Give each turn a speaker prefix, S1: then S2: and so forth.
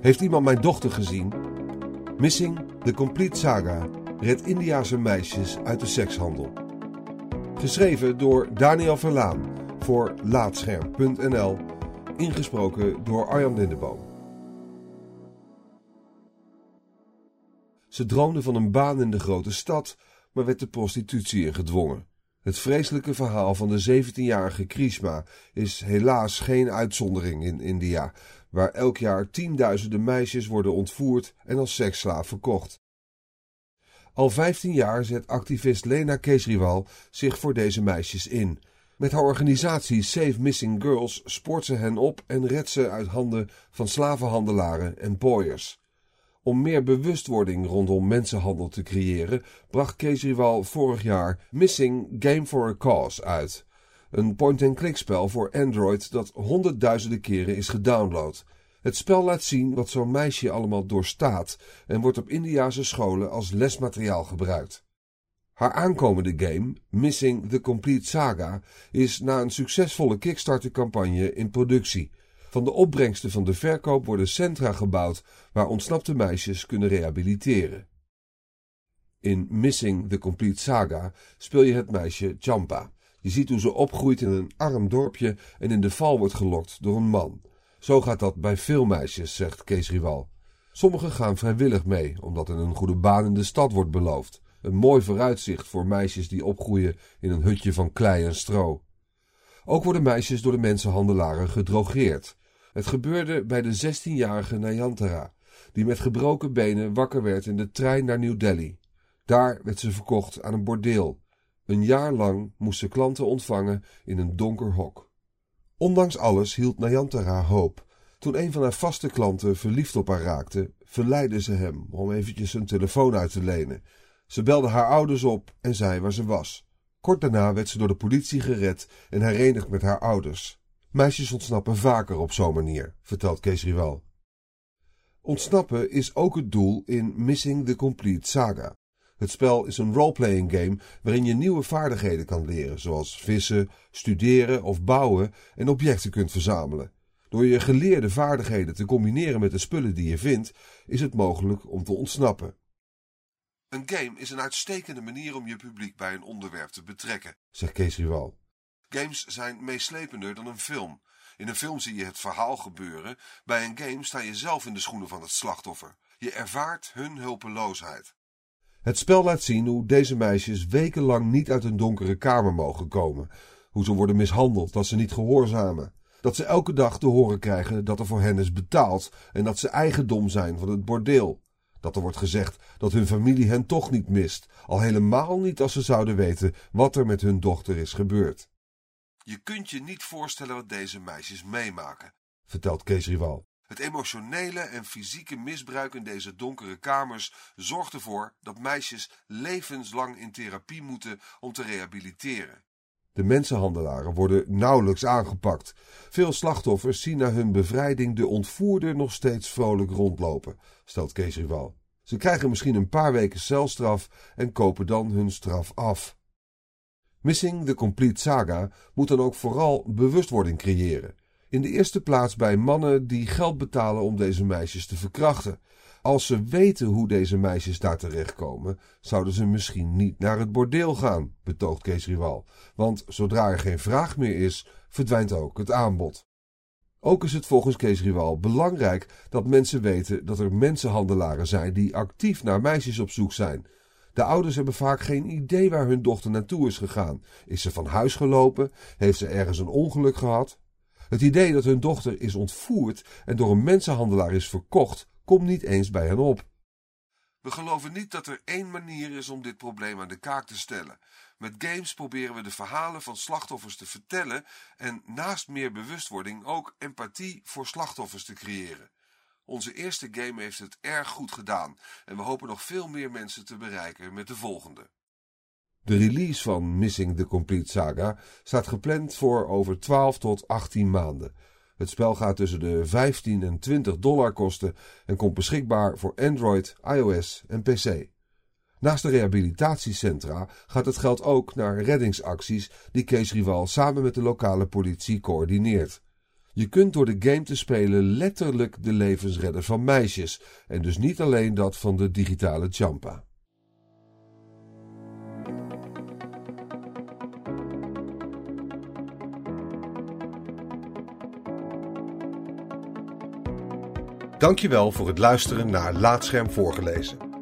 S1: Heeft iemand mijn dochter gezien? Missing the Complete Saga redt Indiase meisjes uit de sekshandel. Geschreven door Daniel Verlaan voor Laatscherm.nl. Ingesproken door Arjan Lindeboom. Ze droomde van een baan in de grote stad, maar werd de prostitutie in gedwongen. Het vreselijke verhaal van de 17-jarige Krishma is helaas geen uitzondering in India, waar elk jaar tienduizenden meisjes worden ontvoerd en als seksslaaf verkocht. Al 15 jaar zet activist Lena Kejriwal zich voor deze meisjes in. Met haar organisatie Save Missing Girls spoort ze hen op en redt ze uit handen van slavenhandelaren en pooiers. Om meer bewustwording rondom mensenhandel te creëren, bracht Kejriwal vorig jaar Missing Game for a Cause uit. Een point-and-click spel voor Android dat honderdduizenden keren is gedownload. Het spel laat zien wat zo'n meisje allemaal doorstaat en wordt op Indiase scholen als lesmateriaal gebruikt. Haar aankomende game, Missing the Complete Saga, is na een succesvolle Kickstarter-campagne in productie. Van de opbrengsten van de verkoop worden centra gebouwd waar ontsnapte meisjes kunnen rehabiliteren. In Missing the Complete Saga speel je het meisje Champa. Je ziet hoe ze opgroeit in een arm dorpje en in de val wordt gelokt door een man. Zo gaat dat bij veel meisjes, zegt Kees Rival. Sommigen gaan vrijwillig mee, omdat er een goede baan in de stad wordt beloofd. Een mooi vooruitzicht voor meisjes die opgroeien in een hutje van klei en stro. Ook worden meisjes door de mensenhandelaren gedrogeerd. Het gebeurde bij de 16-jarige Nayantara, die met gebroken benen wakker werd in de trein naar New Delhi. Daar werd ze verkocht aan een bordeel. Een jaar lang moest ze klanten ontvangen in een donker hok. Ondanks alles hield Nayantara hoop. Toen een van haar vaste klanten verliefd op haar raakte, verleidde ze hem om eventjes een telefoon uit te lenen. Ze belde haar ouders op en zei waar ze was. Kort daarna werd ze door de politie gered en herenigd met haar ouders. Meisjes ontsnappen vaker op zo'n manier, vertelt Kees Rival. Ontsnappen is ook het doel in Missing the Complete Saga. Het spel is een roleplaying game waarin je nieuwe vaardigheden kan leren, zoals vissen, studeren of bouwen en objecten kunt verzamelen. Door je geleerde vaardigheden te combineren met de spullen die je vindt, is het mogelijk om te ontsnappen. Een game is een uitstekende manier om je publiek bij een onderwerp te betrekken, zegt Kees Rival. Games zijn meeslepender dan een film. In een film zie je het verhaal gebeuren. Bij een game sta je zelf in de schoenen van het slachtoffer. Je ervaart hun hulpeloosheid. Het spel laat zien hoe deze meisjes wekenlang niet uit een donkere kamer mogen komen. Hoe ze worden mishandeld, dat ze niet gehoorzamen. Dat ze elke dag te horen krijgen dat er voor hen is betaald en dat ze eigendom zijn van het bordeel. Dat er wordt gezegd dat hun familie hen toch niet mist, al helemaal niet als ze zouden weten wat er met hun dochter is gebeurd. Je kunt je niet voorstellen wat deze meisjes meemaken, vertelt Kees Rival. Het emotionele en fysieke misbruik in deze donkere kamers zorgt ervoor dat meisjes levenslang in therapie moeten om te rehabiliteren. De mensenhandelaren worden nauwelijks aangepakt. Veel slachtoffers zien na hun bevrijding de ontvoerder nog steeds vrolijk rondlopen, stelt Kees Rival. Ze krijgen misschien een paar weken celstraf en kopen dan hun straf af. Missing the Complete Saga moet dan ook vooral bewustwording creëren. In de eerste plaats bij mannen die geld betalen om deze meisjes te verkrachten. Als ze weten hoe deze meisjes daar terechtkomen, zouden ze misschien niet naar het bordeel gaan, betoogt Kees Rival. Want zodra er geen vraag meer is, verdwijnt ook het aanbod. Ook is het volgens Kees Rival belangrijk dat mensen weten dat er mensenhandelaren zijn die actief naar meisjes op zoek zijn. De ouders hebben vaak geen idee waar hun dochter naartoe is gegaan. Is ze van huis gelopen? Heeft ze ergens een ongeluk gehad? Het idee dat hun dochter is ontvoerd en door een mensenhandelaar is verkocht, komt niet eens bij hen op. We geloven niet dat er één manier is om dit probleem aan de kaak te stellen. Met games proberen we de verhalen van slachtoffers te vertellen en naast meer bewustwording ook empathie voor slachtoffers te creëren. Onze eerste game heeft het erg goed gedaan en we hopen nog veel meer mensen te bereiken met de volgende. De release van Missing the Complete Saga staat gepland voor over 12 tot 18 maanden. Het spel gaat tussen de 15 en 20 dollar kosten en komt beschikbaar voor Android, iOS en PC. Naast de rehabilitatiecentra gaat het geld ook naar reddingsacties die Kees Rival samen met de lokale politie coördineert. Je kunt door de game te spelen letterlijk de levens redden van meisjes en dus niet alleen dat van de digitale Champa. Dankjewel voor het luisteren naar Laatscherm voorgelezen.